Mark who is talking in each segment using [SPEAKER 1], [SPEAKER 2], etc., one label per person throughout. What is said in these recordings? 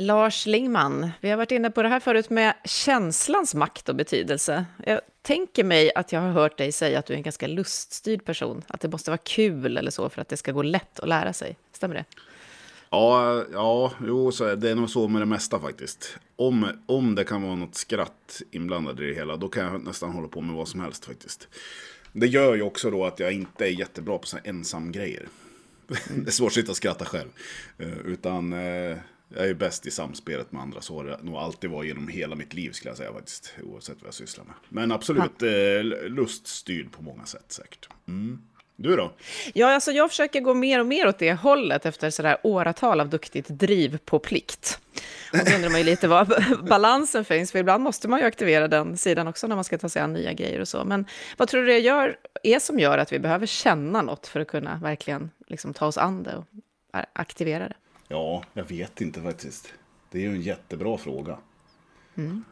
[SPEAKER 1] Lars Lingman, vi har varit inne på det här förut med känslans makt och betydelse. Jag tänker mig att jag har hört dig säga att du är en ganska luststyrd person, att det måste vara kul eller så för att det ska gå lätt att lära sig. Stämmer det?
[SPEAKER 2] Ja, ja jo, så är det är nog så med det mesta faktiskt. Om, om det kan vara något skratt inblandat i det hela, då kan jag nästan hålla på med vad som helst faktiskt. Det gör ju också då att jag inte är jättebra på sådana ensam grejer. Det är svårt att sitta och skratta själv. Eh, utan eh, jag är bäst i samspelet med andra. Så har det nog alltid varit genom hela mitt liv skulle jag säga faktiskt. Oavsett vad jag sysslar med. Men absolut eh, luststyrd på många sätt säkert. Mm. Du då?
[SPEAKER 1] Ja, alltså jag försöker gå mer och mer åt det hållet efter sådär åratal av duktigt driv på plikt. Och då undrar man ju lite var balansen finns, för ibland måste man ju aktivera den sidan också när man ska ta sig an nya grejer och så. Men vad tror du det gör, är som gör att vi behöver känna något för att kunna verkligen liksom ta oss an det och aktivera det?
[SPEAKER 2] Ja, jag vet inte faktiskt. Det är ju en jättebra fråga.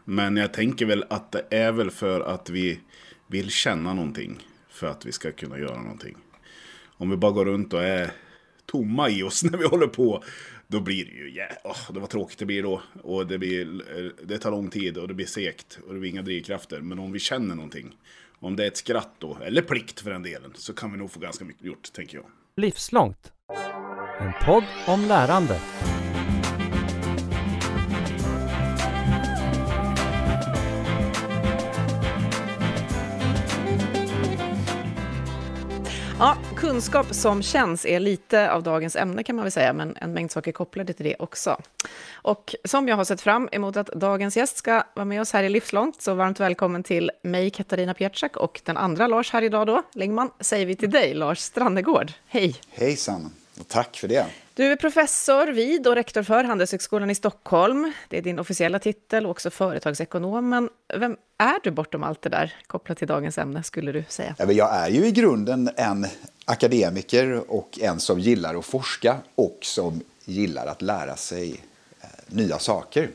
[SPEAKER 2] Men jag tänker väl att det är väl för att vi vill känna någonting. För att vi ska kunna göra någonting. Om vi bara går runt och är tomma i oss när vi håller på. Då blir det ju, yeah, åh, det var tråkigt det blir då. Och det, blir, eh, det tar lång tid och det blir segt. Och det blir inga drivkrafter. Men om vi känner någonting. Om det är ett skratt då, eller plikt för den delen. Så kan vi nog få ganska mycket gjort, tänker jag.
[SPEAKER 3] Livslångt. En podd om lärande.
[SPEAKER 1] Ja, kunskap som känns är lite av dagens ämne kan man väl säga, men en mängd saker kopplade till det också. Och som jag har sett fram emot att dagens gäst ska vara med oss här i Livslångt, så varmt välkommen till mig, Katarina Pietschak, och den andra Lars här idag då, Lingman, säger vi till dig, Lars Strannegård. Hej!
[SPEAKER 4] Hejsan, tack för det.
[SPEAKER 1] Du är professor vid och rektor för Handelshögskolan i Stockholm. Det är din officiella titel och också företagsekonom. Men vem är du bortom allt det där kopplat till dagens ämne, skulle du säga?
[SPEAKER 4] Jag är ju i grunden en akademiker och en som gillar att forska och som gillar att lära sig eh, nya saker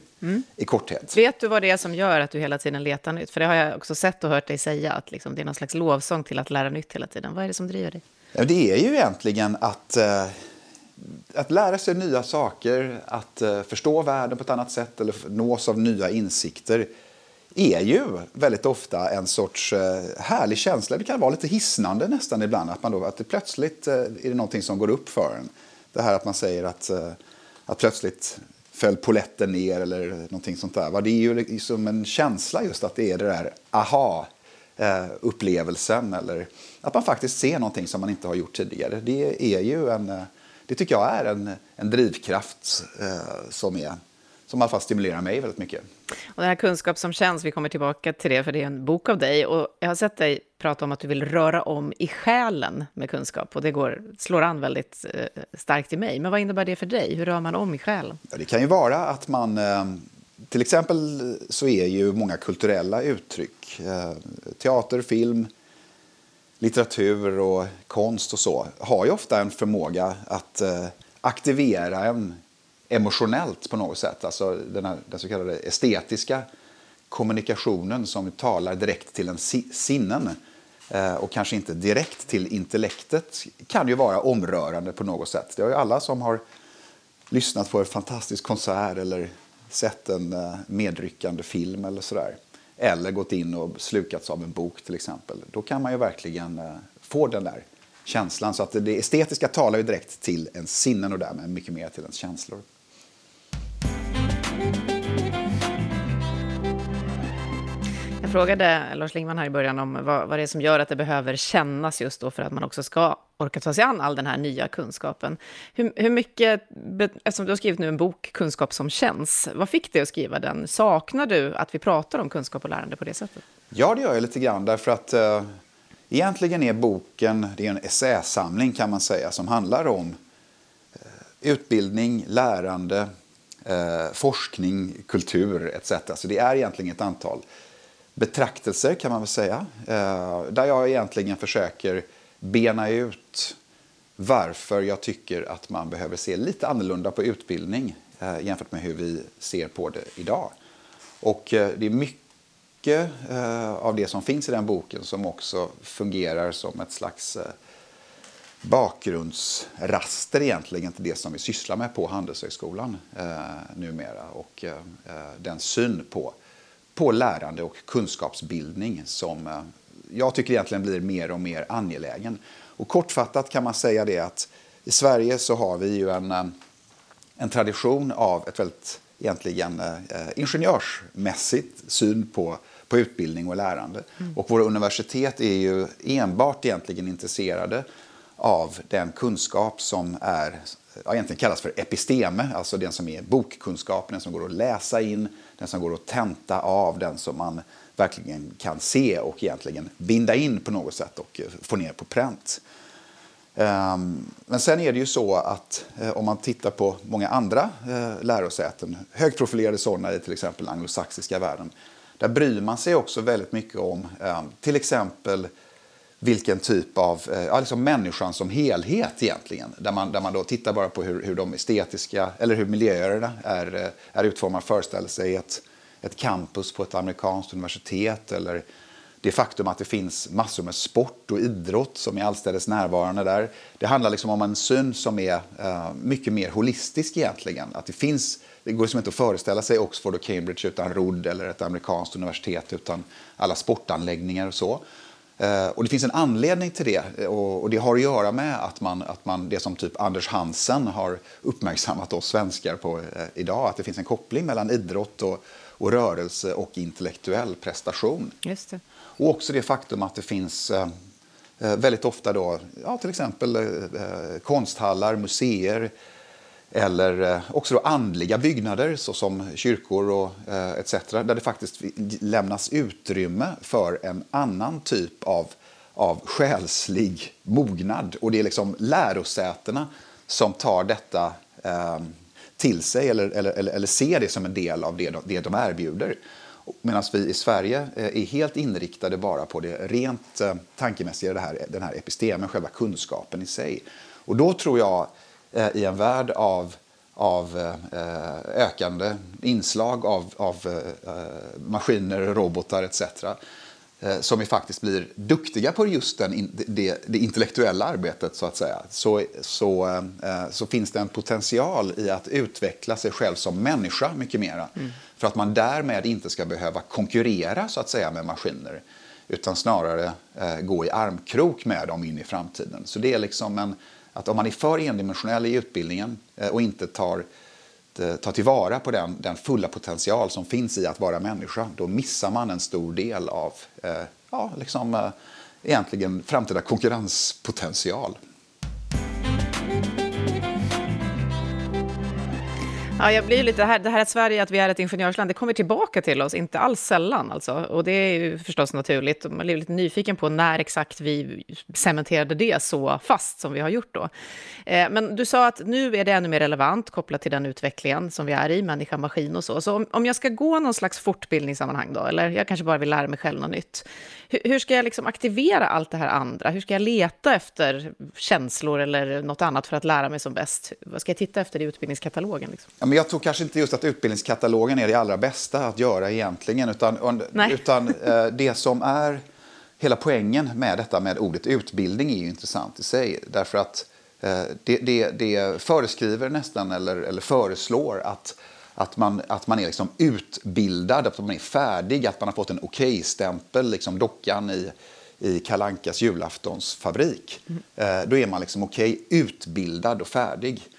[SPEAKER 4] i korthet.
[SPEAKER 1] Vet du vad det är som gör att du hela tiden letar nytt? För det har jag också sett och hört dig säga, att liksom det är någon slags lovsång till att lära nytt hela tiden. Vad är det som driver dig?
[SPEAKER 4] Det är ju egentligen att, eh, att lära sig nya saker, att eh, förstå världen på ett annat sätt eller nås av nya insikter är ju väldigt ofta en sorts eh, härlig känsla. Det kan vara lite hisnande nästan ibland. Att, man då, att det plötsligt är det någonting som går upp för en. Det här att man säger att, att plötsligt föll poletten ner eller någonting sånt där. Det är ju liksom en känsla just att det är det där aha upplevelsen eller att man faktiskt ser någonting som man inte har gjort tidigare. Det är ju en, eh, det tycker jag är en, en drivkraft eh, som, är, som i alla fall stimulerar mig väldigt mycket.
[SPEAKER 1] Och den här kunskap som känns, vi kommer tillbaka till det, för det är en bok av dig. Och jag har sett dig prata om att du vill röra om i själen med kunskap. Och det går, slår an väldigt eh, starkt i mig. Men vad innebär det för dig? Hur rör man om i själen?
[SPEAKER 4] Ja, det kan ju vara att man... Till exempel så är ju många kulturella uttryck, eh, teater, film, litteratur och konst och så, har ju ofta en förmåga att eh, aktivera en emotionellt på något sätt. Alltså den, här, den så kallade estetiska kommunikationen som talar direkt till en sinnen eh, och kanske inte direkt till intellektet kan ju vara omrörande på något sätt. Det har ju alla som har lyssnat på en fantastisk konsert eller sett en eh, medryckande film eller sådär. Eller gått in och slukats av en bok till exempel. Då kan man ju verkligen eh, få den där känslan. Så att det estetiska talar ju direkt till ens sinnen och därmed mycket mer till ens känslor.
[SPEAKER 1] Frågade Lars Lingman här i början om vad, vad det är som gör att det behöver kännas just då för att man också ska orka ta sig an all den här nya kunskapen. Hur, hur mycket, eftersom du har skrivit nu en bok, Kunskap som känns, vad fick dig att skriva den? Saknar du att vi pratar om kunskap och lärande på det sättet?
[SPEAKER 4] Ja, det gör jag lite grann därför att eh, egentligen är boken det är en essäsamling kan man säga som handlar om eh, utbildning, lärande, eh, forskning, kultur etc. Så det är egentligen ett antal betraktelser kan man väl säga. Eh, där jag egentligen försöker bena ut varför jag tycker att man behöver se lite annorlunda på utbildning eh, jämfört med hur vi ser på det idag. Och eh, det är mycket av det som finns i den boken som också fungerar som ett slags bakgrundsraster egentligen till det som vi sysslar med på Handelshögskolan eh, numera och eh, den syn på, på lärande och kunskapsbildning som eh, jag tycker egentligen blir mer och mer angelägen. Och kortfattat kan man säga det att i Sverige så har vi ju en, eh, en tradition av ett väldigt egentligen eh, ingenjörsmässigt syn på, på utbildning och lärande. Mm. Och våra universitet är ju enbart egentligen intresserade av den kunskap som är, ja, egentligen kallas för episteme, alltså den som är bokkunskap, den som går att läsa in, den som går att tenta av, den som man verkligen kan se och egentligen binda in på något sätt och eh, få ner på pränt. Ehm, men sen är det ju så att eh, om man tittar på många andra eh, lärosäten, högprofilerade sådana i till exempel anglosaxiska världen, där bryr man sig också väldigt mycket om ehm, till exempel vilken typ av, eh, ja, liksom människan som helhet egentligen. Där man, där man då tittar bara på hur, hur de estetiska, eller hur miljöerna är, eh, är utformade, föreställer sig ett, ett campus på ett amerikanskt universitet eller det faktum att det finns massor med sport och idrott som är allstädes närvarande där. Det handlar liksom om en syn som är uh, mycket mer holistisk egentligen. Att det finns, det går liksom inte att föreställa sig Oxford och Cambridge utan rodd eller ett amerikanskt universitet utan alla sportanläggningar och så. Uh, och det finns en anledning till det och, och, det har att göra med att man, att man, det som typ Anders Hansen har uppmärksammat oss svenskar på uh, idag, att det finns en koppling mellan idrott och och rörelse och intellektuell prestation.
[SPEAKER 1] Just det.
[SPEAKER 4] Och också det faktum att det finns eh, eh väldigt ofta då, ja, till exempel eh, konsthallar, museer eller eh, också då andliga byggnader såsom kyrkor och eh, etc. där det faktiskt lämnas utrymme för en annan typ av, av själslig mognad. Och det är liksom lärosätena som tar detta eh, till sig eller, eller, eller, eller ser det som en del av det de, det de erbjuder. Medan vi i Sverige eh, är helt inriktade bara på det rent tankemässiga, det här, den här epistemen, själva kunskapen i sig. Och då tror jag i en värld av, av ökande inslag av, av maskiner, robotar etc Eh, som vi faktiskt blir duktiga på just den, det, det intellektuella arbetet så att säga, så, så, eh, så finns det en potential i att utveckla sig själv som människa mycket mera. Mm. För att man därmed inte ska behöva konkurrera så att säga med maskiner utan snarare eh, gå i armkrok med dem in i framtiden. Så det är liksom en, att om man är för endimensionell i utbildningen eh, och inte tar eh, tar tillvara på den, den fulla potential som finns i att vara människa, då missar man en stor del av eh, ja, liksom, eh, egentligen framtida konkurrenspotential.
[SPEAKER 1] Ja, jag blir lite här, det här att Sverige, att vi är ett ingenjörsland, det kommer tillbaka till oss, inte alls sällan alltså. Och det är ju förstås naturligt. Man blir lite nyfiken på när exakt vi cementerade det så fast som vi har gjort då. Eh, men du sa att nu är det ännu mer relevant kopplat till den utvecklingen som vi är i, människa, maskin och så. Så om, om jag ska gå någon slags fortbildningssammanhang då, eller jag kanske bara vill lära mig själv något nytt. Hur, hur ska jag liksom aktivera allt det här andra? Hur ska jag leta efter känslor eller något annat för att lära mig som bäst? Vad ska jag titta efter i utbildningskatalogen? Liksom?
[SPEAKER 4] Men jag tror kanske inte just att utbildningskatalogen är det allra bästa att göra egentligen, utan, utan eh, det som är hela poängen med detta med ordet utbildning är ju intressant i sig. Därför att eh, det, det, det, föreskriver nästan, eller, eller föreslår att, att, man, att man är liksom utbildad, att man är färdig, att man har fått en okej-stämpel, liksom dockan i, i Kalankas julaftonsfabrik. Mm. Eh, då är man liksom okej utbildad och färdig.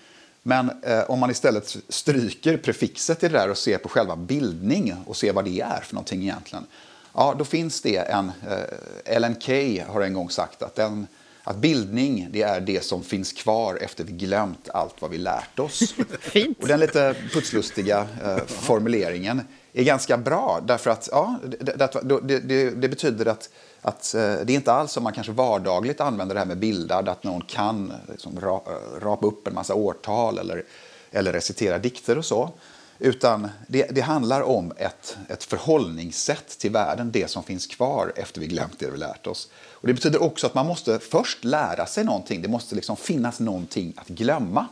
[SPEAKER 4] Men eh, om man istället stryker prefixet i det där och ser på själva bildning och ser vad det är för någonting egentligen. Ja, då finns det en, eh, Ellen Key har en gång sagt att, den, att bildning det är det som finns kvar efter vi glömt allt vad vi lärt oss.
[SPEAKER 1] Fint.
[SPEAKER 4] Och den lite putslustiga eh, formuleringen är ganska bra därför att ja, det, det, det, det betyder att att eh, det är inte alls som man kanske vardagligt använder det här med bildad, att någon kan liksom, ra, rapa upp en massa årtal eller, eller recitera dikter och så. Utan det, det, handlar om ett, ett förhållningssätt till världen, det som finns kvar efter vi glömt det vi lärt oss. Och det betyder också att man måste först lära sig någonting, det måste liksom finnas någonting att glömma.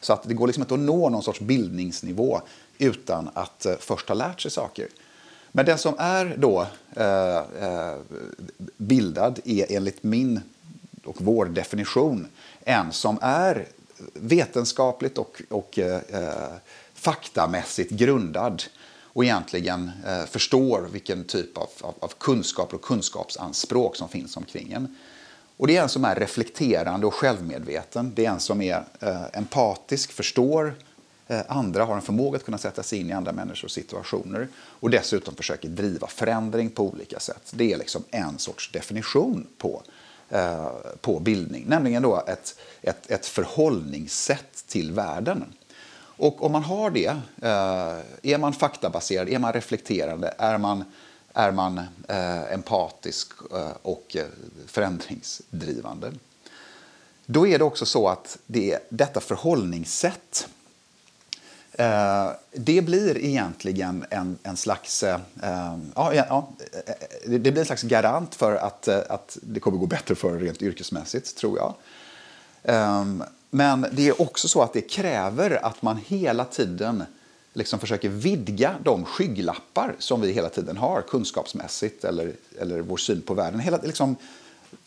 [SPEAKER 4] Så att det går liksom inte att nå någon sorts bildningsnivå utan att eh, först ha lärt sig saker. Men den som är då eh, eh, bildad är enligt min och vår definition en som är vetenskapligt och, och eh, eh faktamässigt grundad och egentligen eh, förstår vilken typ av, av, av kunskaper och kunskapsanspråk som finns omkring en. Och det är en som är reflekterande och självmedveten. Det är en som är eh, empatisk, förstår eh, Eh, andra, har en förmåga att kunna sätta sig in i andra människors situationer och dessutom försöker driva förändring på olika sätt. Det är liksom en sorts definition på, eh, på bildning, nämligen då ett, ett, ett förhållningssätt till världen. Och om man har det, eh, är man faktabaserad, är man reflekterande, är man, är man eh, empatisk eh, och eh, förändringsdrivande. Då är det också så att det, detta förhållningssätt Eh, det blir egentligen en, en slags, eh, ja, ja, eh, det blir en slags garant för att, att det kommer gå bättre för rent yrkesmässigt, tror jag. Ehm, men det är också så att det kräver att man hela tiden liksom försöker vidga de skygglappar som vi hela tiden har kunskapsmässigt eller, eller vår syn på världen. Hela, liksom,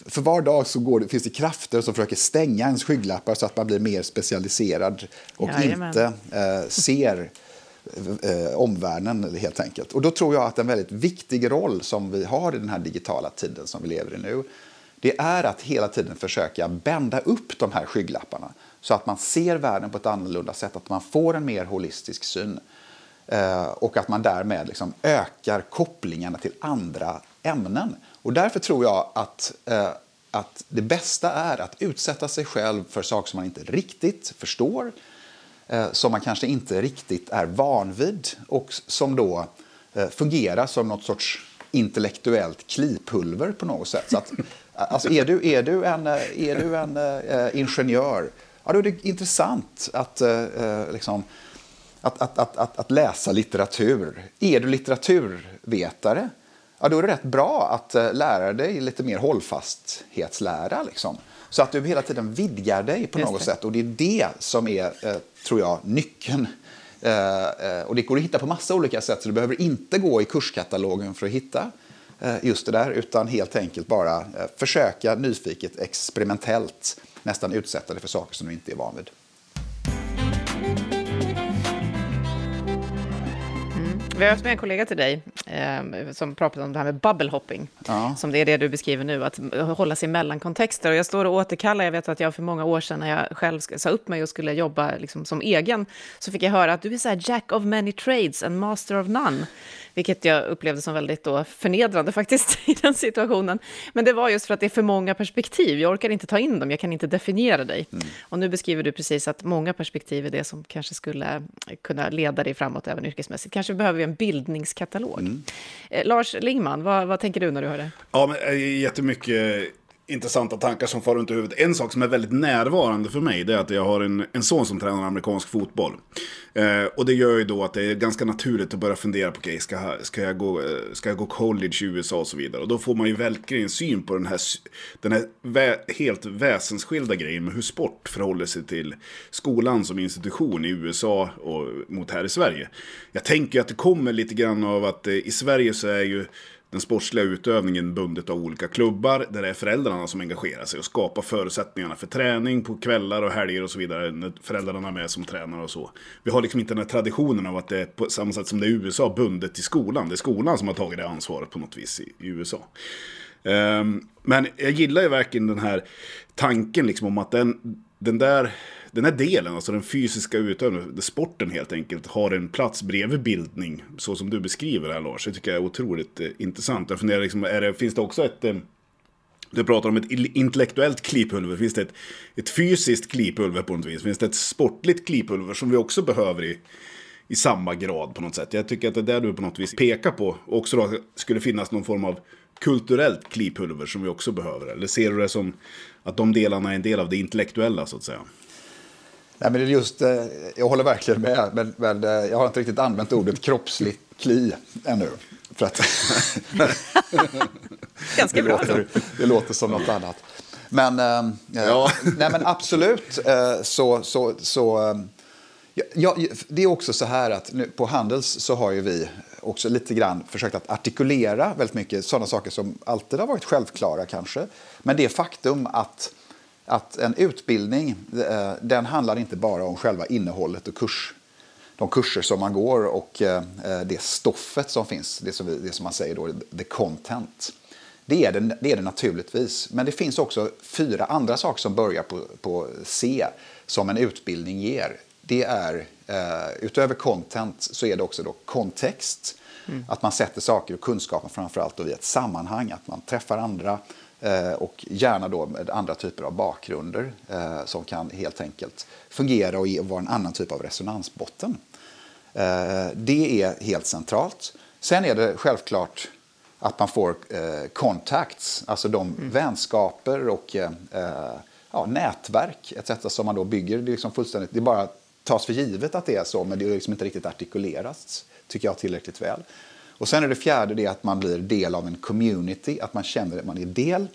[SPEAKER 4] för var dag så går det, finns det krafter som försöker stänga ens skygglappar så att man blir mer specialiserad och Jajamän. inte eh, ser eh, omvärlden helt enkelt. Och då tror jag att en väldigt viktig roll som vi har i den här digitala tiden som vi lever i nu det är att hela tiden försöka bända upp de här skygglapparna så att man ser världen på ett annorlunda sätt, att man får en mer holistisk syn eh, och att man därmed liksom ökar kopplingarna till andra ämnen. Och därför tror jag att, eh, att det bästa är att utsätta sig själv för saker som man inte riktigt förstår, eh, som man kanske inte riktigt är van vid och som då fungerar som något sorts intellektuellt klipulver på något sätt. Så att, alltså är, du, är du en, är du en uh, ingenjör, ja, då är det intressant att, uh, liksom, att, att, att, att, att läsa litteratur. Är du litteraturvetare, ja, då är det rätt bra att uh, lära dig lite mer hållfasthetslära. Liksom. Så att du hela tiden vidgar dig på något sätt. Och det är det som är, tror jag, nyckeln Eh, eh, och det går att hitta på massa olika sätt, så du behöver inte gå i kurskatalogen för att hitta eh, just det där, utan helt enkelt bara försöka nyfiket, experimentellt nästan utsätta dig för saker som du inte är van vid.
[SPEAKER 1] Vi har haft med en kollega till dig eh, som pratade om det här med bubble hopping. Ja. Som det är det du beskriver nu, att hålla sig mellan kontexter. Och jag står och återkallar, jag vet att jag för många år sedan när jag själv sa upp mig och skulle jobba liksom som egen, så fick jag höra att du är så här jack of many trades and master of none. Vilket jag upplevde som väldigt då förnedrande faktiskt i den situationen. Men det var just för att det är för många perspektiv. Jag orkar inte ta in dem, jag kan inte definiera dig. Mm. Och nu beskriver du precis att många perspektiv är det som kanske skulle kunna leda dig framåt även yrkesmässigt. Kanske behöver vi en bildningskatalog. Mm. Eh, Lars Lingman, vad, vad tänker du när du hör det?
[SPEAKER 2] Ja, men, eh, jättemycket intressanta tankar som far runt i huvudet. En sak som är väldigt närvarande för mig det är att jag har en, en son som tränar amerikansk fotboll. Eh, och det gör ju då att det är ganska naturligt att börja fundera på okay, ska, ska, jag gå, eh, ska jag gå college i USA och så vidare. Och då får man ju verkligen syn på den här, den här vä, helt väsensskilda grejen med hur sport förhåller sig till skolan som institution i USA och mot här i Sverige. Jag tänker att det kommer lite grann av att eh, i Sverige så är ju den sportsliga utövningen bundet av olika klubbar där det är föräldrarna som engagerar sig och skapar förutsättningarna för träning på kvällar och helger och så vidare när föräldrarna är med som tränare och så. Vi har liksom inte den här traditionen av att det är på samma sätt som det är i USA bundet till skolan. Det är skolan som har tagit det ansvaret på något vis i, i USA. Um, men jag gillar ju verkligen den här tanken liksom om att den, den där den här delen, alltså den fysiska utövningen, sporten helt enkelt, har en plats bredvid bildning, så som du beskriver det här Lars. Det tycker jag är otroligt eh, intressant. Jag funderar liksom, är det, finns det också ett... Eh, du pratar om ett intellektuellt klipulver. Finns det ett, ett fysiskt klipulver på något vis? Finns det ett sportligt klipulver som vi också behöver i, i samma grad på något sätt? Jag tycker att det är där du på något vis pekar på. Också då skulle finnas någon form av kulturellt klipulver som vi också behöver. Eller ser du det som att de delarna är en del av det intellektuella så att säga?
[SPEAKER 4] Nej, men det är just, eh, jag håller verkligen med, men, men eh, jag har inte riktigt använt ordet kroppsligt kli ännu. För att
[SPEAKER 1] Ganska
[SPEAKER 4] det, låter, det låter som något annat. Men, äh, ja. nej, men absolut så... så, så ja, det är också så här att nu, på Handels så har ju vi också lite grann försökt att artikulera väldigt mycket sådana saker som alltid har varit självklara kanske. Men det faktum att, att en utbildning, eh, den handlar inte bara om själva innehållet och kurs, de kurser som man går och eh, det stoffet som finns, det som, vi, det som man säger då, the content. Det är det, det är det naturligtvis. Men det finns också fyra andra saker som börjar på, på C som en utbildning ger. Det är, eh, utöver content, så är det också då kontext. Mm. Att man sätter saker och kunskapen framförallt i ett sammanhang, att man träffar andra eh, och gärna då med andra typer av bakgrunder eh, som kan helt enkelt fungera och vara en annan typ av resonansbotten. Eh, det är helt centralt. Sen är det självklart att man får eh, contacts, alltså de mm. vänskaper och eh, eh ja, nätverk etc. som man då bygger. Det är liksom fullständigt, det bara tas för givet att det är så, men det är liksom inte riktigt artikulerats, tycker jag, tillräckligt väl. Och sen är det fjärde det att man blir del av en community, att man känner att man är del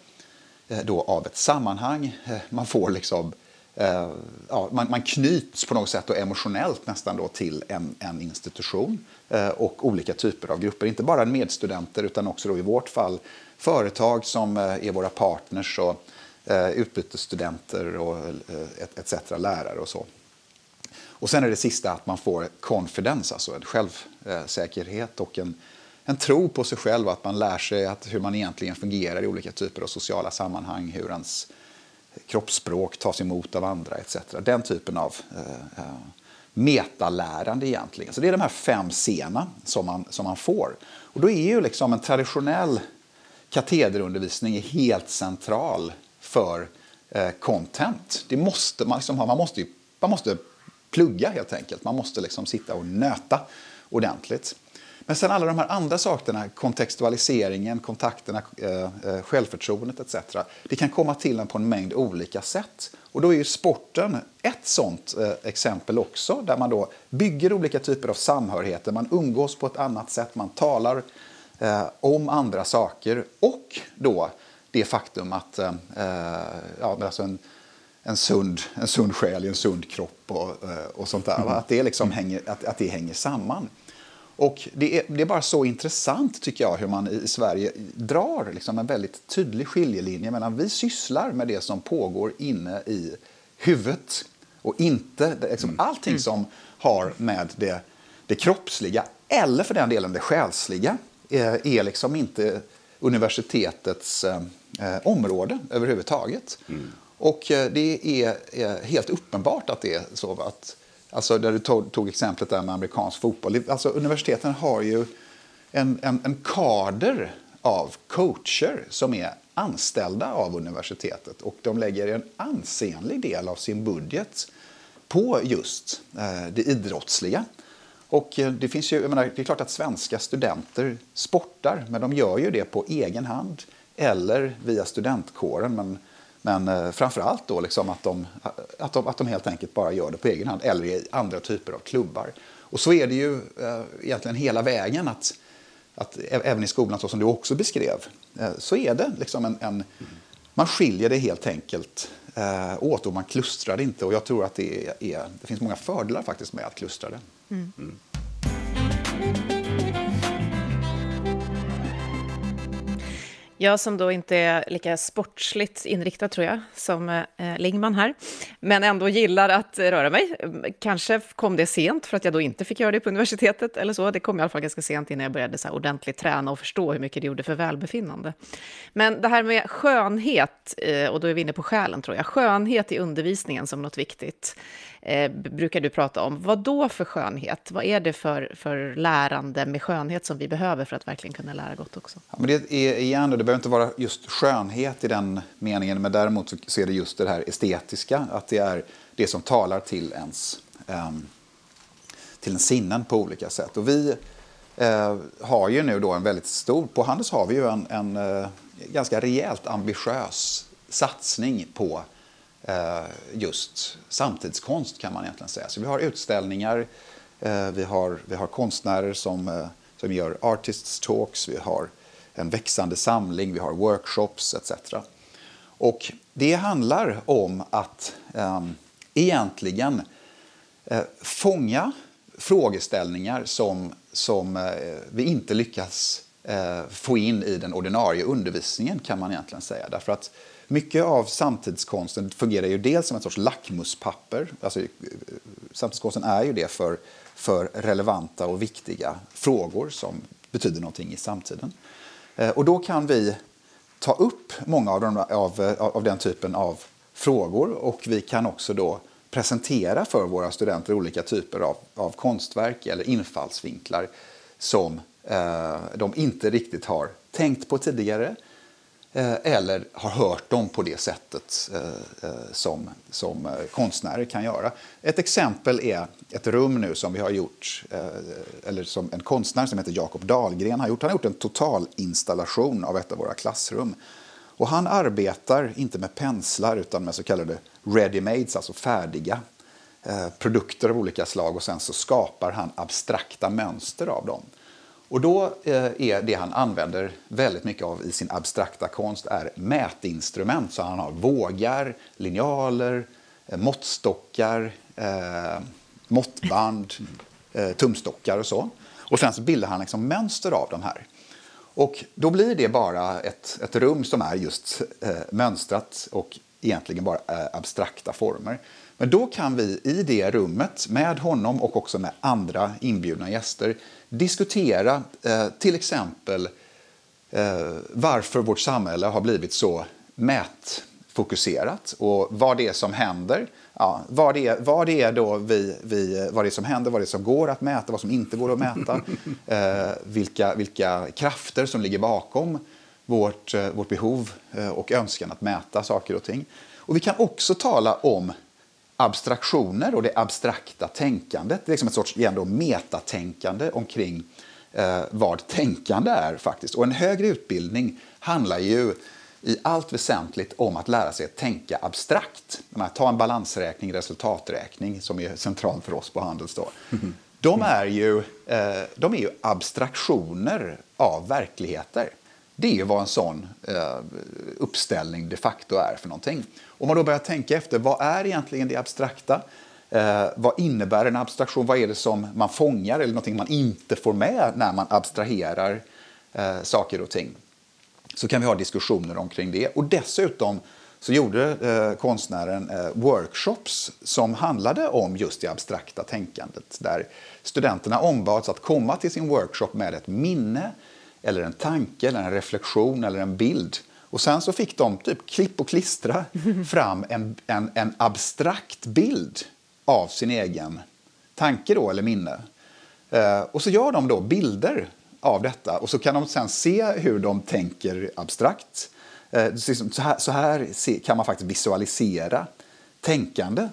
[SPEAKER 4] eh, då av ett sammanhang. Eh, man får liksom eh, ja, man, man, knyts på något sätt då emotionellt nästan då till en, en institution och olika typer av grupper. Inte bara medstudenter utan också då i vårt fall företag som är våra partners och utbytesstudenter och etc. lärare och så. Och sen är det sista att man får confidence, alltså en självsäkerhet och en, en tro på sig själv, att man lär sig att hur man egentligen fungerar i olika typer av sociala sammanhang, hur ens kroppsspråk tas emot av andra etc. Den typen av eh, eh, metalärande egentligen. Så det är de här fem scenerna som man, som man får. Och då är ju liksom en traditionell katederundervisning helt central för eh, content. Det måste, man, liksom, man, måste, man måste plugga helt enkelt. Man måste liksom sitta och nöta ordentligt. Men sen alla de här andra sakerna, kontextualiseringen, kontakterna, eh, eh, självförtroendet etc. Det kan komma till en på en mängd olika sätt. Och då är ju sporten ett sånt eh, exempel också, där man då bygger olika typer av samhörigheter. Man umgås på ett annat sätt, man talar om andra saker och då det faktum att ja, alltså en, en, sund, en sund själ i en sund kropp och, och sånt där. Mm. Att, det liksom hänger, att, att det hänger samman. Och det är, det är, bara så intressant tycker jag hur man i Sverige drar liksom en väldigt tydlig skiljelinje mellan vi sysslar med det som pågår inne i huvudet och inte liksom, mm. allting mm. som har med det, det kroppsliga eller för den delen det själsliga är, är liksom inte universitetets eh, område överhuvudtaget. Mm. Och eh, det är, är helt uppenbart att det är så att Alltså där du tog, tog, exemplet där med amerikansk fotboll. Alltså universiteten har ju en, en, en kader av coacher som är anställda av universitetet och de lägger en ansenlig del av sin budget på just eh, det idrottsliga. Och eh, det, finns ju, menar, det är klart att svenska studenter sportar, men de gör ju det på egen hand eller via studentkåren. Men men eh, framför allt då liksom att, de, att, de, att de helt enkelt bara gör det på egen hand eller i andra typer av klubbar. Och så är det ju eh, egentligen hela vägen att, att även i skolan så som du också beskrev eh, så är det liksom en, en man skiljer det helt enkelt eh, åt och man klustrar det inte och jag tror att det, är, det finns många fördelar faktiskt med att klustra det. Mm. Mm.
[SPEAKER 1] Jag som då inte är lika sportsligt inriktad, tror jag, som eh, Lingman här, men ändå gillar att röra mig. Kanske kom det sent för att jag då inte fick göra det på universitetet eller så. Det kom i alla fall ganska sent innan jag började så här ordentligt träna och förstå hur mycket det gjorde för välbefinnande. Men det här med skönhet, eh, och då är vi inne på själen tror jag, skönhet i undervisningen som något viktigt eh, brukar du prata om. Vad då för skönhet? Vad är det för, för lärande med skönhet som vi behöver för att verkligen kunna lära gott också?
[SPEAKER 4] Ja, men det, är, igen, det behöver inte vara just skönhet i den meningen, men däremot så är det just det här estetiska, att det är det som talar till ens, eh, till en sinnen på olika sätt. Och vi eh, har ju nu då en väldigt stor, på Handels har vi ju en, en eh, ganska rejält ambitiös satsning på Eh, just samtidskonst kan man egentligen säga. Så vi har utställningar, eh, vi har, vi har konstnärer som, eh, som gör artists talks, vi har en växande samling, vi har workshops etc. Och det handlar om att eh, egentligen eh, fånga frågeställningar som, som eh, vi inte lyckas eh, få in i den ordinarie undervisningen kan man egentligen säga. Därför att mycket av samtidskonsten fungerar ju dels som ett sorts lackmuspapper. Alltså, eh, samtidskonsten är ju det för, för relevanta och viktiga frågor som betyder någonting i samtiden. Eh, och då kan vi ta upp många av, de, av, eh, av den typen av frågor och vi kan också då presentera för våra studenter olika typer av, av konstverk eller infallsvinklar som eh, de inte riktigt har tänkt på tidigare eh, Eh, eller har hört dem på det sättet eh, eh som, som eh, konstnärer kan göra. Ett exempel är ett rum nu som vi har gjort, eh, eller som en konstnär som heter Jakob Dahlgren har gjort. Han har gjort en totalinstallation av ett av våra klassrum. Och han arbetar inte med penslar utan med så kallade ready-mades, alltså färdiga eh, produkter av olika slag och sen så skapar han abstrakta mönster av dem. Och då eh, är det han använder väldigt mycket av i sin abstrakta konst är mätinstrument. Så han har vågar, linjaler, eh, måttstockar, eh, måttband, eh, tumstockar och så. Och sen så bildar han liksom mönster av de här. Och då blir det bara ett, ett rum som är just eh, mönstrat och egentligen bara eh, abstrakta former. Men då kan vi i det rummet med honom och också med andra inbjudna gäster diskutera eh, till exempel eh, varför vårt samhälle har blivit så mätfokuserat och vad det är som händer ja, vad, det är, vad det är då vi, vi, vad det är som händer, vad det är som går att mäta, vad som inte går att mäta. eh, vilka, vilka krafter som ligger bakom vårt, eh, vårt behov eh, och önskan att mäta saker och ting. Och vi kan också tala om abstraktioner och det abstrakta tänkandet. Det är liksom ett sorts igen då, metatänkande omkring eh, vad tänkande är faktiskt. Och en högre utbildning handlar ju i allt väsentligt om att lära sig att tänka abstrakt. Ta en balansräkning, resultaträkning som är central för oss på Handels. Då. De, är ju, eh, de är ju abstraktioner av verkligheter. Det är ju vad en sån eh, uppställning de facto är för någonting. Om man då börjar tänka efter, vad är egentligen det abstrakta? Eh, vad innebär en abstraktion? Vad är det som man fångar eller någonting man inte får med när man abstraherar eh, saker och ting? så kan vi ha diskussioner omkring det. Och dessutom så gjorde eh, konstnären eh, workshops som handlade om just det abstrakta tänkandet. Där studenterna ombads att komma till sin workshop med ett minne, eller en tanke, eller en reflektion eller en bild. Och sen så fick de typ klipp och klistra fram en, en, en abstrakt bild av sin egen tanke då, eller minne. Eh, och så gör de då bilder av detta. Och så kan de sen se hur de tänker abstrakt. Eh, så här, så här kan man faktiskt visualisera tänkande.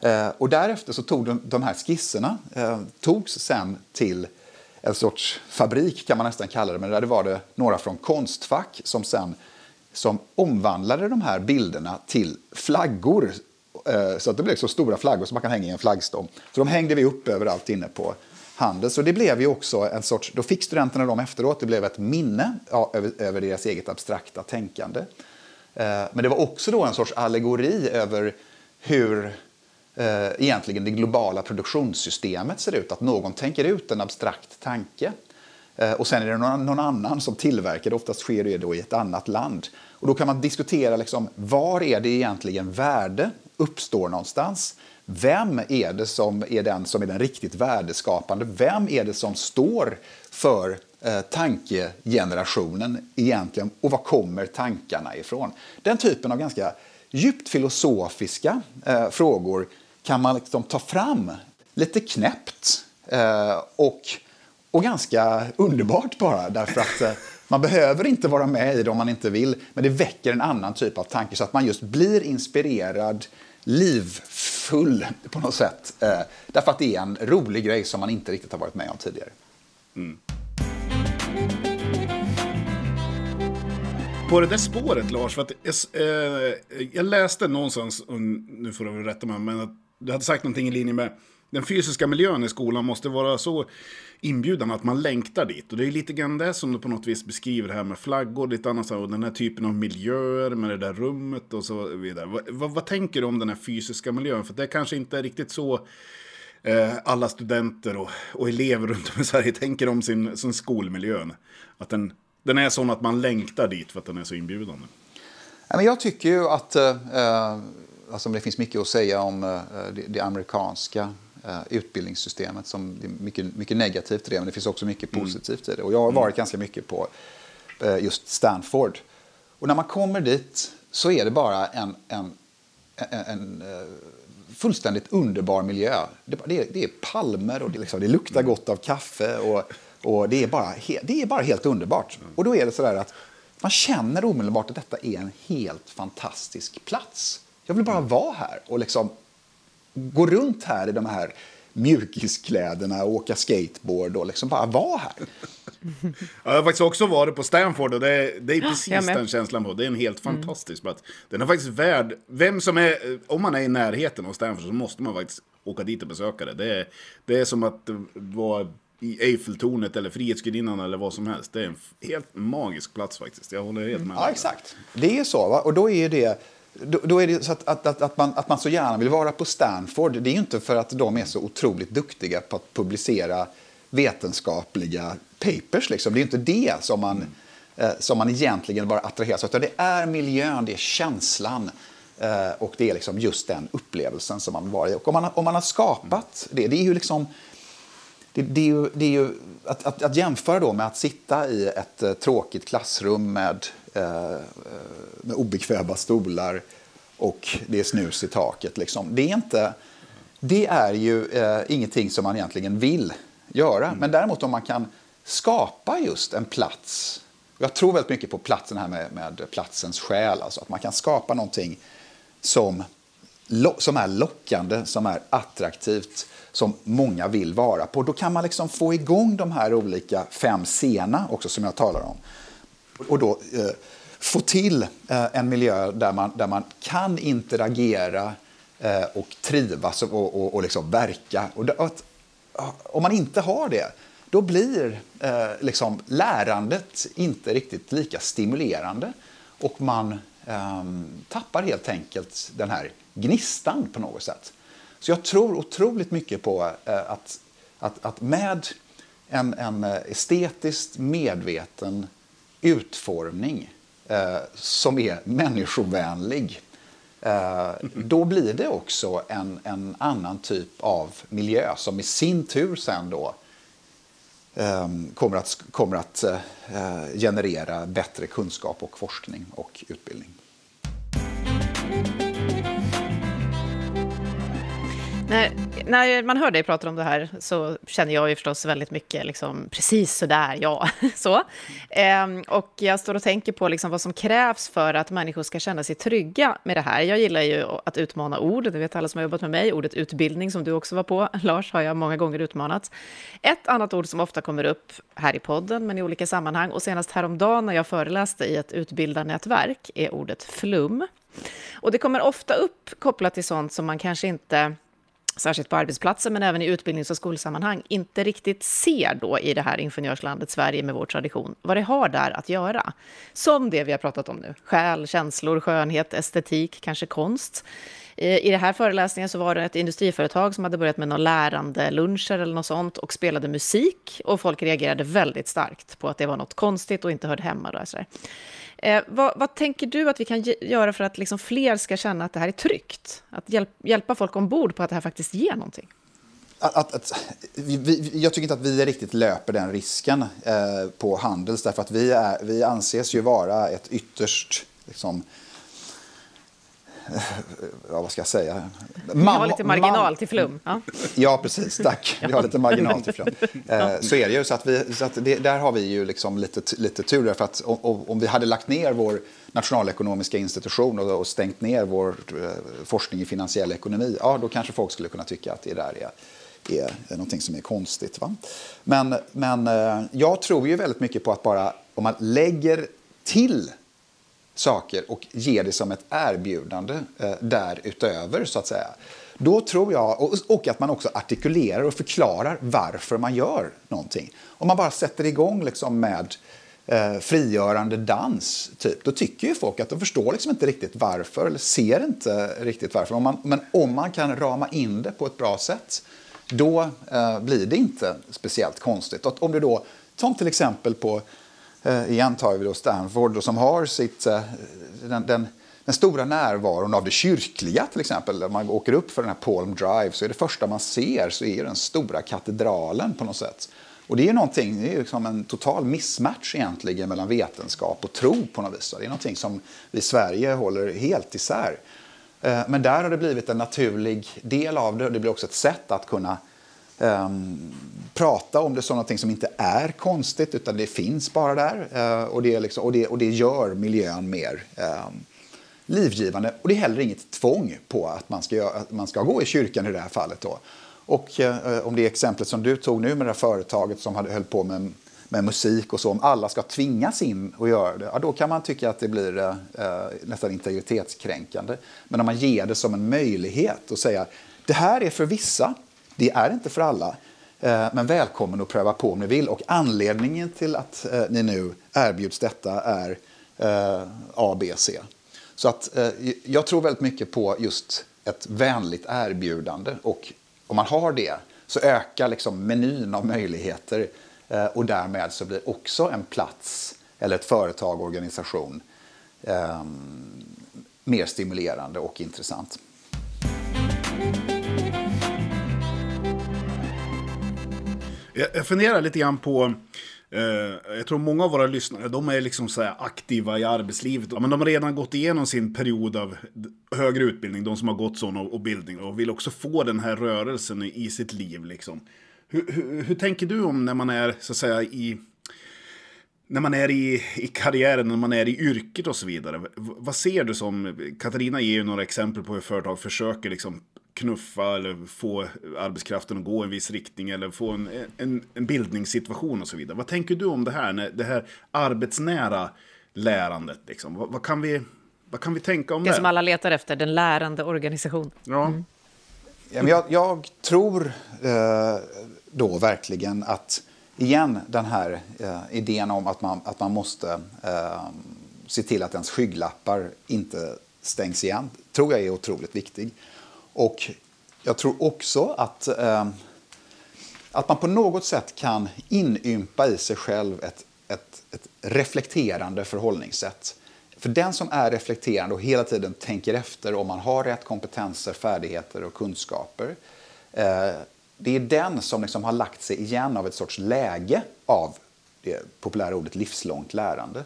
[SPEAKER 4] Eh, och därefter så tog de, de här skisserna eh, togs sen till en sorts fabrik kan man nästan kalla det, men där var det några från Konstfack som sen som omvandlade de här bilderna till flaggor. Eh, så att det blev så stora flaggor som man kan hänga i en flaggstång. Så de hängde vi upp överallt inne på handel. Så det blev ju också en sorts, då fick studenterna dem efteråt, det blev ett minne ja, över, över, deras eget abstrakta tänkande. Eh, men det var också då en sorts allegori över hur eh, egentligen det globala produktionssystemet ser ut. Att någon tänker ut en abstrakt tanke eh, och sen är det någon, någon, annan som tillverkar det. Oftast sker det då i ett annat land. Och då kan man diskutera liksom, var är det egentligen värde uppstår någonstans? Vem är det som är den som är den riktigt värdeskapande? Vem är det som står för eh, tankegenerationen egentligen och var kommer tankarna ifrån? Den typen av ganska djupt filosofiska eh, frågor kan man liksom ta fram lite knäppt eh, och, och ganska underbart bara därför att eh, man behöver inte vara med i det om man inte vill, men det väcker en annan typ av tanke så att man just blir inspirerad livfull på något sätt. Eh, därför att det är en rolig grej som man inte riktigt har varit med om tidigare. Mm.
[SPEAKER 2] På det där spåret Lars, för att, eh, jag läste någonstans, nu får du rätta mig, men att du hade sagt någonting i linje med den fysiska miljön i skolan måste vara så inbjudande att man längtar dit. Och det är lite grann det som du på något vis beskriver här med flaggor, lite annat, och den här typen av miljöer med det där rummet och så vidare. Vad, vad, vad, tänker du om den här fysiska miljön? För det kanske inte är riktigt så eh, alla studenter och, och elever runt om i Sverige tänker om sin, sin skolmiljön. Att den, den är sån att man längtar dit för att den är så inbjudande.
[SPEAKER 4] Jag tycker ju att eh, eh alltså det finns mycket att säga om eh, det, amerikanska eh, utbildningssystemet. Som det är mycket, mycket negativt i det, men det finns också mycket mm. positivt i det. Och jag har varit mm. ganska mycket på eh, just Stanford. Och när man kommer dit så är det bara en, en, en, en fullständigt underbar miljö. Det, det, är, det är palmer och det, liksom, det luktar mm. gott av kaffe. Och, och det, är bara, det är bara helt underbart. Och då är det så där att man känner omedelbart att detta är en helt fantastisk plats. Jag vill bara vara här och liksom gå runt här i de här mjukiskläderna och åka skateboard och liksom bara vara här.
[SPEAKER 2] Jag har faktiskt också varit på Stanford och det är, det är precis den känslan på. Det är en helt mm. fantastisk plats. Den är faktiskt värd, vem som är, om man är i närheten av Stanford så måste man faktiskt åka dit och besöka det. Det är, det är som att vara i Eiffeltornet eller Frihetsgudinnan eller vad som helst. Det är en helt magisk plats faktiskt. Jag håller helt med.
[SPEAKER 4] Ja, exakt. Det är så. Va? Och då är det då, då, är det så att, att, att, att, man, att man så gärna vill vara på Stanford. Det är ju inte för att de är så otroligt duktiga på att publicera vetenskapliga papers. Liksom. Det är inte det som man, mm. eh, som man egentligen bara attraheras av. Det är miljön, det är känslan eh, och det är liksom just den upplevelsen som man vill vara i. Och om man, om man har skapat det, det är ju liksom det, det, är ju, det är ju att, att, att, jämföra då med att sitta i ett uh, tråkigt klassrum med, uh, med obekväma stolar och det är snus i taket. Liksom. Det, är inte, det är ju uh, ingenting som man egentligen vill göra. Mm. Men däremot om man kan skapa just en plats. Jag tror väldigt mycket på platsen här med, med platsens själ. Alltså att man kan skapa någonting som, som är lockande, som är attraktivt som många vill vara på. Då kan man liksom få igång de här olika fem sena också som jag talar om. Och då eh, få till eh, en miljö där man, där man kan interagera eh, och trivas och, och, och liksom verka. Och det, att, eh, om man inte har det, då blir eh, liksom lärandet inte riktigt lika stimulerande och man eh, tappar helt enkelt den här gnistan på något sätt. Så jag tror otroligt mycket på eh, att, att, att med en, en eh, estetiskt medveten utformning eh, som är människovänlig eh, då blir det också en, en annan typ av miljö som i sin tur sen då eh, kommer att, kommer att eh, eh, generera bättre kunskap och forskning och utbildning.
[SPEAKER 1] När, när man hör dig prata om det här så känner jag ju förstås väldigt mycket, liksom, precis sådär, ja. så. Ehm, och jag står och tänker på liksom vad som krävs för att människor ska känna sig trygga med det här. Jag gillar ju att utmana ord, det vet alla som har jobbat med mig. Ordet utbildning, som du också var på, Lars, har jag många gånger utmanat. Ett annat ord som ofta kommer upp här i podden, men i olika sammanhang, och senast häromdagen när jag föreläste i ett utbildarnätverk, är ordet flum. Och det kommer ofta upp kopplat till sånt som man kanske inte särskilt på arbetsplatser, men även i utbildnings och skolsammanhang, inte riktigt ser då i det här ingenjörslandet Sverige med vår tradition, vad det har där att göra. Som det vi har pratat om nu, själ, känslor, skönhet, estetik, kanske konst. Eh, I den här föreläsningen så var det ett industriföretag som hade börjat med några lärande luncher eller något sånt och spelade musik och folk reagerade väldigt starkt på att det var något konstigt och inte hörde hemma. Då, så Eh, vad, vad, tänker du att vi kan göra för att liksom fler ska känna att det här är tryggt? Att hjälp, hjälpa folk ombord på att det här faktiskt ger någonting?
[SPEAKER 4] Att, att, att, vi, jag tycker inte att vi riktigt löper den risken eh, på Handels därför att vi, är, vi anses ju vara ett ytterst liksom, ja, vad ska jag säga?
[SPEAKER 1] Vi har lite marginal till flum. Ja,
[SPEAKER 4] ja precis. Tack. Vi har lite marginal till flum. Så är det ju. Så att vi, så att det, där har vi ju liksom lite, lite tur. Därför att om, vi hade lagt ner vår nationalekonomiska institution och, och stängt ner vår eh, forskning i finansiell ekonomi, ja, då kanske folk skulle kunna tycka att det där är är, är någonting som är konstigt. Va? Men, men eh, jag tror ju väldigt mycket på att bara om man lägger till saker och ger det som ett erbjudande eh, därutöver, så att säga. Då tror jag, och, och, att man också artikulerar och förklarar varför man gör någonting. Om man bara sätter igång liksom med eh, frigörande dans, typ, då tycker ju folk att de förstår liksom inte riktigt varför, eller ser inte riktigt varför. Om man, men om man kan rama in det på ett bra sätt, då eh, blir det inte speciellt konstigt. Att om du då, som till exempel på, Eh, igen tar vi då Stanford, då, som har sitt, eh, den, den, den, stora närvaron av det kyrkliga till exempel. När man åker upp för den här Palm Drive så är det första man ser så är den stora katedralen på något sätt. Och det är någonting, det är liksom en total mismatch egentligen mellan vetenskap och tro på något vis. Det är någonting som vi i Sverige håller helt isär. Eh, men där har det blivit en naturlig del av det. och Det blir också ett sätt att kunna um, prata om det som någonting som inte är konstigt utan det finns bara där. Uh, och, det liksom, och, det, och det gör miljön mer um, livgivande. Och det är heller inget tvång på att man ska, att man ska gå i kyrkan i det här fallet. Då. Och uh, om det exemplet som du tog nu med det här företaget som hade höll på med med musik och så, om alla ska tvingas in och göra det, ja, då kan man tycka att det blir eh, eh nästan integritetskränkande. Men om man ger det som en möjlighet och säga det här är för vissa, det är inte för alla. Eh, men välkommen att pröva på om ni vill. Och anledningen till att eh, ni nu erbjuds detta är eh, A, B, C. Så att jag tror väldigt mycket på just ett vänligt erbjudande. Och om man har det så ökar liksom menyn av möjligheter och därmed så blir också en plats eller ett företag, organisation eh, mer stimulerande och intressant.
[SPEAKER 2] Jag funderar lite grann på eh, jag tror många av våra lyssnare, de är liksom så aktiva i arbetslivet. Men de har redan gått igenom sin period av högre utbildning, de som har gått sån och, bildning. Och vill också få den här rörelsen i sitt liv. Liksom. Hur, hur, hur, tänker du om när man är så att säga i när man är i, i karriären, när man är i yrket och så vidare. Vad ser du som, Katarina ger ju några exempel på hur företag försöker liksom knuffa eller få arbetskraften att gå i en viss riktning eller få en, en, en bildningssituation och så vidare. Vad tänker du om det här, när, det här arbetsnära lärandet? Liksom? Vad, vad, kan vi, vad kan vi tänka om det?
[SPEAKER 1] Det som alla letar efter, den lärande organisation.
[SPEAKER 2] Ja. Mm.
[SPEAKER 4] jag, jag tror eh, då verkligen att, igen, den här eh, idén om att man, att man måste eh, se till att ens skygglappar inte stängs igen, tror jag är otroligt viktig. Och jag tror också att, eh, att man på något sätt kan inympa i sig själv ett, ett, ett reflekterande förhållningssätt. För den som är reflekterande och hela tiden tänker efter om man har rätt kompetenser, färdigheter och kunskaper eh, det är den som liksom har lagt sig igen av ett sorts läge av det populära ordet livslångt lärande.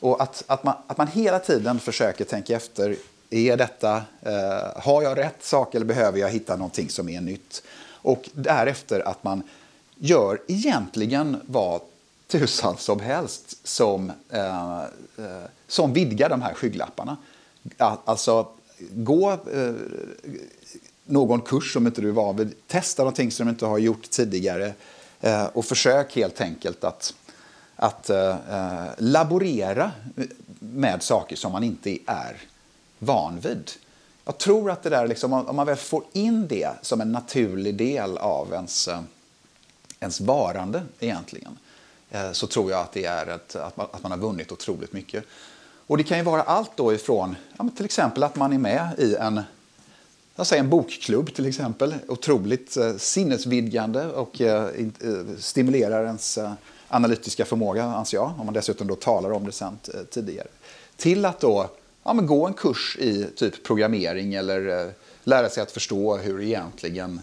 [SPEAKER 4] Och att, att, man, att man hela tiden försöker tänka efter, är detta, eh, har jag rätt sak eller behöver jag hitta någonting som är nytt? Och därefter att man gör egentligen vad tusan som helst som, eh, eh som vidgar de här skygglapparna. Alltså, gå, eh, någon kurs som inte du är van vid. Testa någonting som du inte har gjort tidigare. Eh, och försök helt enkelt att, att eh, eh laborera med saker som man inte är van vid. Jag tror att det där, liksom, om man väl får in det som en naturlig del av ens, eh, ens varande egentligen, eh, så tror jag att det är ett, att, man, att man har vunnit otroligt mycket. Och det kan ju vara allt då ifrån, ja, till exempel att man är med i en jag säger en bokklubb till exempel. Otroligt eh, sinnesvidgande och eh, eh, stimulerar ens eh, analytiska förmåga, anser jag. Om man dessutom då talar om det sen eh, tidigare. Till att då ja, men gå en kurs i typ programmering eller eh, lära sig att förstå hur egentligen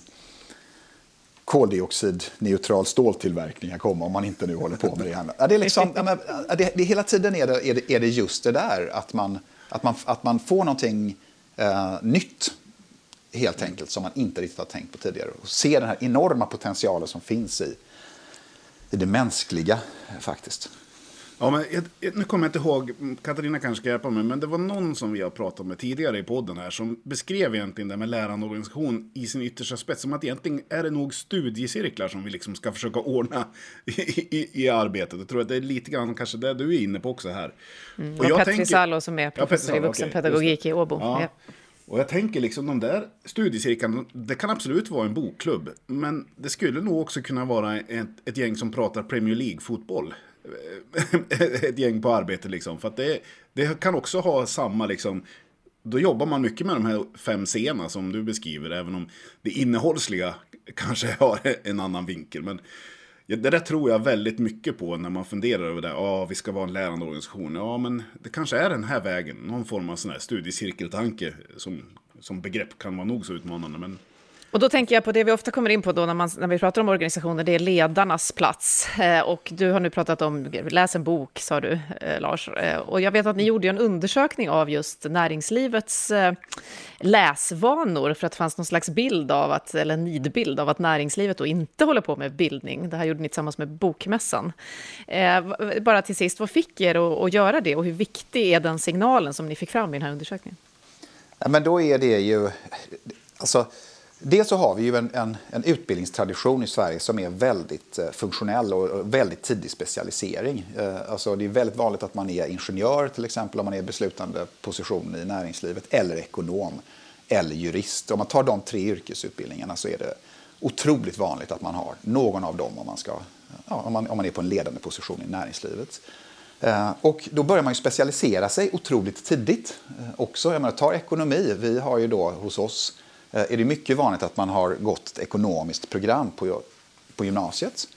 [SPEAKER 4] koldioxidneutral ståltillverkning kan komma, om man inte nu håller på med det. Här. det, är liksom, ja, men, det, det hela tiden är det, är, det, är det just det där, att man, att man, att man får någonting eh, nytt helt enkelt som man inte riktigt har tänkt på tidigare. Och se den här enorma potentialen som finns i, i det mänskliga eh, faktiskt.
[SPEAKER 2] Ja, men jag, nu kommer jag inte ihåg, Katarina kanske ska hjälpa mig, men det var någon som vi har pratat med tidigare i podden här som beskrev egentligen det med lärande organisation i sin yttersta spets. Som att egentligen är det nog studiecirklar som vi liksom ska försöka ordna i, i, i arbetet. Jag tror att det är lite grann kanske det du är inne på också här.
[SPEAKER 1] Mm, och, och Petri tänker... Salo som är professor ja, i vuxenpedagogik okay, i Åbo. Ja. Ja.
[SPEAKER 2] Och jag tänker liksom de där studiecirklarna, det kan absolut vara en bokklubb. Men det skulle nog också kunna vara ett, ett gäng som pratar Premier League-fotboll. ett gäng på arbete liksom. För att det, det kan också ha samma liksom då jobbar man mycket med de här fem scenerna som du beskriver, även om det innehållsliga kanske har en annan vinkel. Men det där tror jag väldigt mycket på när man funderar över det. Ja, vi ska vara en lärande organisation. Ja, men det kanske är den här vägen. Någon form av sån här studiecirkeltanke som, som begrepp kan vara nog så utmanande. Men
[SPEAKER 1] och då tänker jag på det vi ofta kommer in på då när, man, när vi pratar om organisationer, det är ledarnas plats. Eh, och du har nu pratat om, läs en bok, sa du, eh, Lars. Eh, och jag vet att ni gjorde en undersökning av just näringslivets eh, läsvanor, för att det fanns någon slags bild av att, eller nidbild av att näringslivet då inte håller på med bildning. Det här gjorde ni tillsammans med Bokmässan. Eh, bara till sist, vad fick er att, att göra det och hur viktig är den signalen som ni fick fram i den här undersökningen?
[SPEAKER 4] Ja, men då är det ju, alltså Dels så har vi ju en, en, en, utbildningstradition i Sverige som är väldigt eh, funktionell och väldigt tidig specialisering. Eh, alltså det är väldigt vanligt att man är ingenjör till exempel om man är i beslutande position i näringslivet eller ekonom eller jurist. Om man tar de tre yrkesutbildningarna så är det otroligt vanligt att man har någon av dem om man, ska, ja, om man, om man är på en ledande position i näringslivet. Eh, och då börjar man ju specialisera sig otroligt tidigt också. Jag menar, ta ekonomi. Vi har ju då hos oss är det mycket vanligt att man har gått ett ekonomiskt program på, på gymnasiet.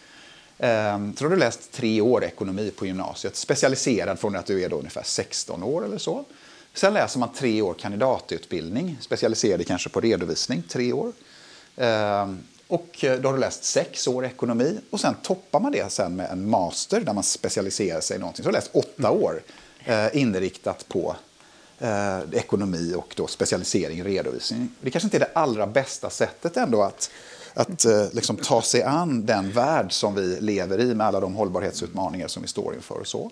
[SPEAKER 4] Ehm, så har du läst tre år ekonomi på gymnasiet, specialiserad från att du är då ungefär 16 år eller så. Sen läser man tre år kandidatutbildning, specialiserad kanske på redovisning, tre år. Ehm, och eh, då har du läst sex år ekonomi och sen toppar man det sen med en master där man specialiserar sig i någonting. Så du har läst åtta år eh, inriktat på eh, ekonomi och då specialisering i redovisning. Det kanske inte är det allra bästa sättet ändå att, att eh, liksom ta sig an den värld som vi lever i med alla de hållbarhetsutmaningar som vi står inför. Och så.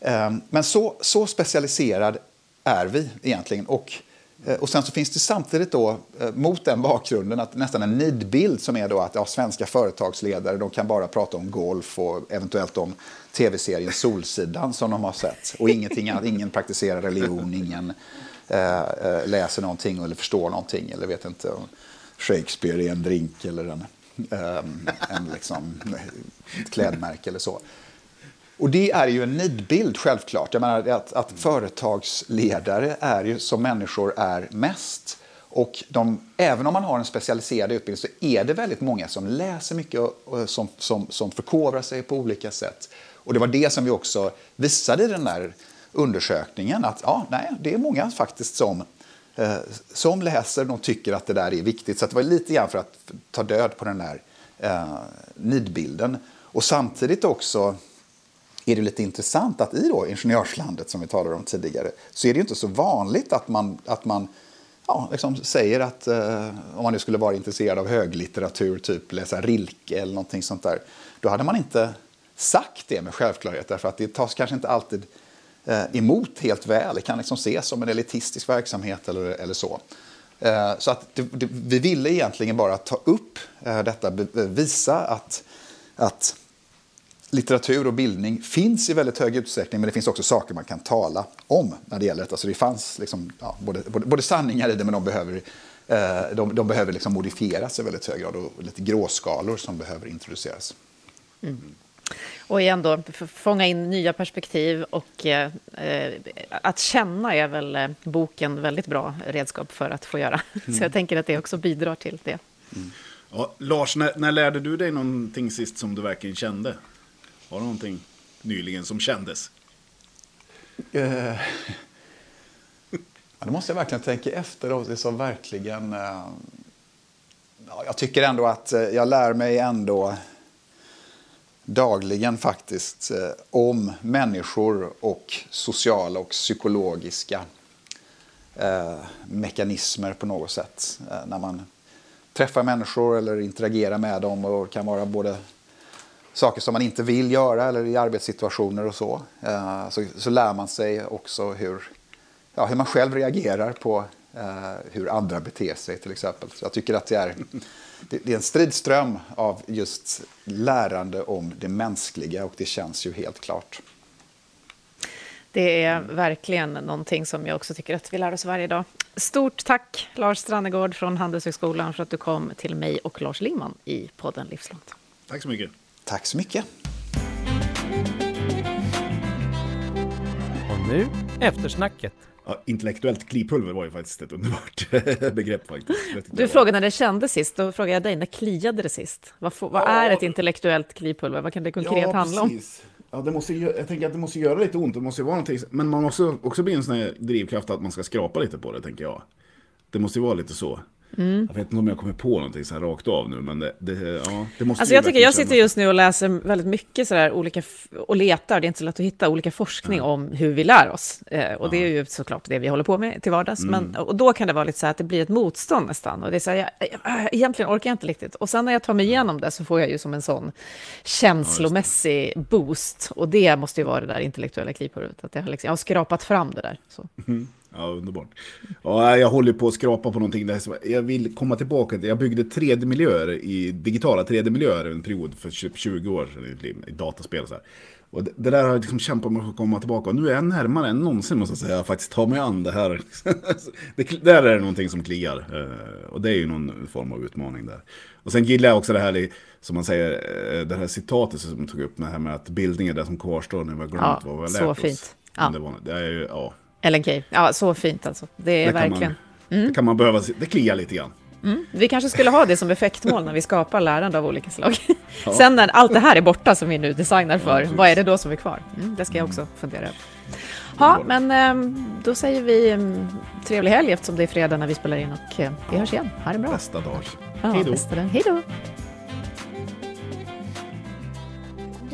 [SPEAKER 4] Eh, men så, så specialiserad är vi egentligen. Och, eh, Eh, och sen så finns det samtidigt då eh, mot den bakgrunden att nästan en nidbild som är då att ja, svenska företagsledare de kan bara prata om golf och eventuellt om tv-serien Solsidan som de har sett. Och ingenting annat, ingen praktiserar religion, ingen eh, eh läser någonting eller förstår någonting eller vet inte om Shakespeare är en drink eller en, eh, en liksom, klädmärke eller så. Och det är ju en nidbild självklart. Jag menar att, att företagsledare är ju som människor är mest. Och de, även om man har en specialiserad utbildning så är det väldigt många som läser mycket och, som, som, som förkovrar sig på olika sätt. Och det var det som vi också visade i den där undersökningen. Att ja, nej, det är många faktiskt som, eh, som läser och tycker att det där är viktigt. Så det var lite grann för att ta död på den där eh, nidbilden. Och samtidigt också är det lite intressant att i då ingenjörslandet som vi talade om tidigare så är det inte så vanligt att man, att man ja, liksom säger att eh, om man nu skulle vara intresserad av höglitteratur, typ läsa Rilke eller någonting sånt där, då hade man inte sagt det med självklarhet därför att det tas kanske inte alltid eh, emot helt väl. Det kan liksom ses som en elitistisk verksamhet eller, eller så. Eh, så att det, det, vi ville egentligen bara ta upp eh, detta, visa att, att litteratur och bildning finns i väldigt hög utsträckning men det finns också saker man kan tala om när det gäller detta. Så det fanns liksom, ja, både, både, både sanningar i det men de behöver, eh, de, de behöver liksom modifieras i väldigt hög grad och lite gråskalor som behöver introduceras. Mm.
[SPEAKER 1] Och igen då, fånga in nya perspektiv och eh, att känna är väl eh, boken väldigt bra redskap för att få göra. Mm. Så jag tänker att det också bidrar till det.
[SPEAKER 2] Mm. Ja, Lars, när, när, lärde du dig någonting sist som du verkligen kände? Var det någonting nyligen som kändes? Uh,
[SPEAKER 4] ja, då måste jag verkligen tänka efter. Det som verkligen... Uh, ja, jag tycker ändå att uh, jag lär mig ändå dagligen faktiskt om människor och sociala och psykologiska mekanismer på något sätt. När man träffar människor eller interagerar med dem och kan vara både saker som man inte vill göra eller i arbetssituationer och så. Eh, så, så lär man sig också hur, ja, hur man själv reagerar på eh, hur andra beter sig till exempel. Så jag tycker att det är det, är en stridström av just lärande om det mänskliga och det känns ju helt klart.
[SPEAKER 1] Det är verkligen någonting som jag också tycker att vi lär oss varje dag. Stort tack Lars Strannegård från Handelshögskolan för att du kom till mig och Lars Lingman i podden Livslångt.
[SPEAKER 2] Tack så mycket.
[SPEAKER 4] Tack så mycket.
[SPEAKER 3] Och nu eftersnacket.
[SPEAKER 2] Ja, intellektuellt klipulver var ju faktiskt ett underbart begrepp faktiskt.
[SPEAKER 1] Du frågade när det kändes sist, då frågar jag dig, när kliade det sist? Vad, får, vad är ett intellektuellt klipulver? Vad kan det konkret ja, handla om?
[SPEAKER 2] Ja, det måste, jag tänker att det måste göra lite ont, det måste vara någonting, men man måste också bli en sån här drivkraft att man ska skrapa lite på det, tänker jag. Det måste ju vara lite så. Mm. Jag vet inte om jag kommer på någonting så här rakt av nu, men det, det, ja, det måste
[SPEAKER 1] alltså jag tycker Jag sitter just nu och läser väldigt mycket så där olika, och letar, det är inte så lätt att hitta, olika forskning ja. om hur vi lär oss. Eh, och ja. det är ju såklart det vi håller på med till vardags. Mm. Men, och då kan det vara lite så här att det blir ett motstånd nästan. Och det är så här, jag, jag, egentligen orkar jag inte riktigt. Och sen när jag tar mig igenom det så får jag ju som en sån känslomässig boost. Och det måste ju vara det där intellektuella kliphuvudet, att jag har, liksom, jag har skrapat fram det där. Så.
[SPEAKER 2] Mm. Ja, underbart. Ja, jag håller på att skrapa på någonting där. Jag vill komma tillbaka. Jag byggde 3D-miljöer i digitala 3D-miljöer en period för 20 år sedan i dataspel. Så här. Och det, det, där har jag liksom kämpat med att komma tillbaka. Och nu är jag närmare än någonsin måste jag säga. Jag faktiskt tar mig an det här. det, där är det någonting som kliar. Eh, och det är ju någon form av utmaning där. Och sen gillar jag också det här som man säger, eh, det här citatet som tog upp. Det här med att bildning är det som kvarstår när vi har glömt ja, vad vi har lärt
[SPEAKER 1] så
[SPEAKER 2] oss.
[SPEAKER 1] Fint. Ja.
[SPEAKER 2] Det, var, det är ju, ja,
[SPEAKER 1] Ellen Key. Ja, så fint alltså. Det är det verkligen...
[SPEAKER 2] Man, mm. Det kan man behöva, det kliar lite grann.
[SPEAKER 1] Mm. Vi kanske skulle ha det som effektmål när vi skapar lärande av olika slag. Ja. Sen när allt det här är borta som vi nu designar för, ja, vad är det då som är kvar? Mm, det ska jag också fundera över. Ja, men ehm, då säger vi ehm, trevlig helg eftersom det är fredag när vi spelar in och eh, vi hörs igen. Ha det bra.
[SPEAKER 2] Bästa dag.
[SPEAKER 1] Ja, Hej då. Hej då.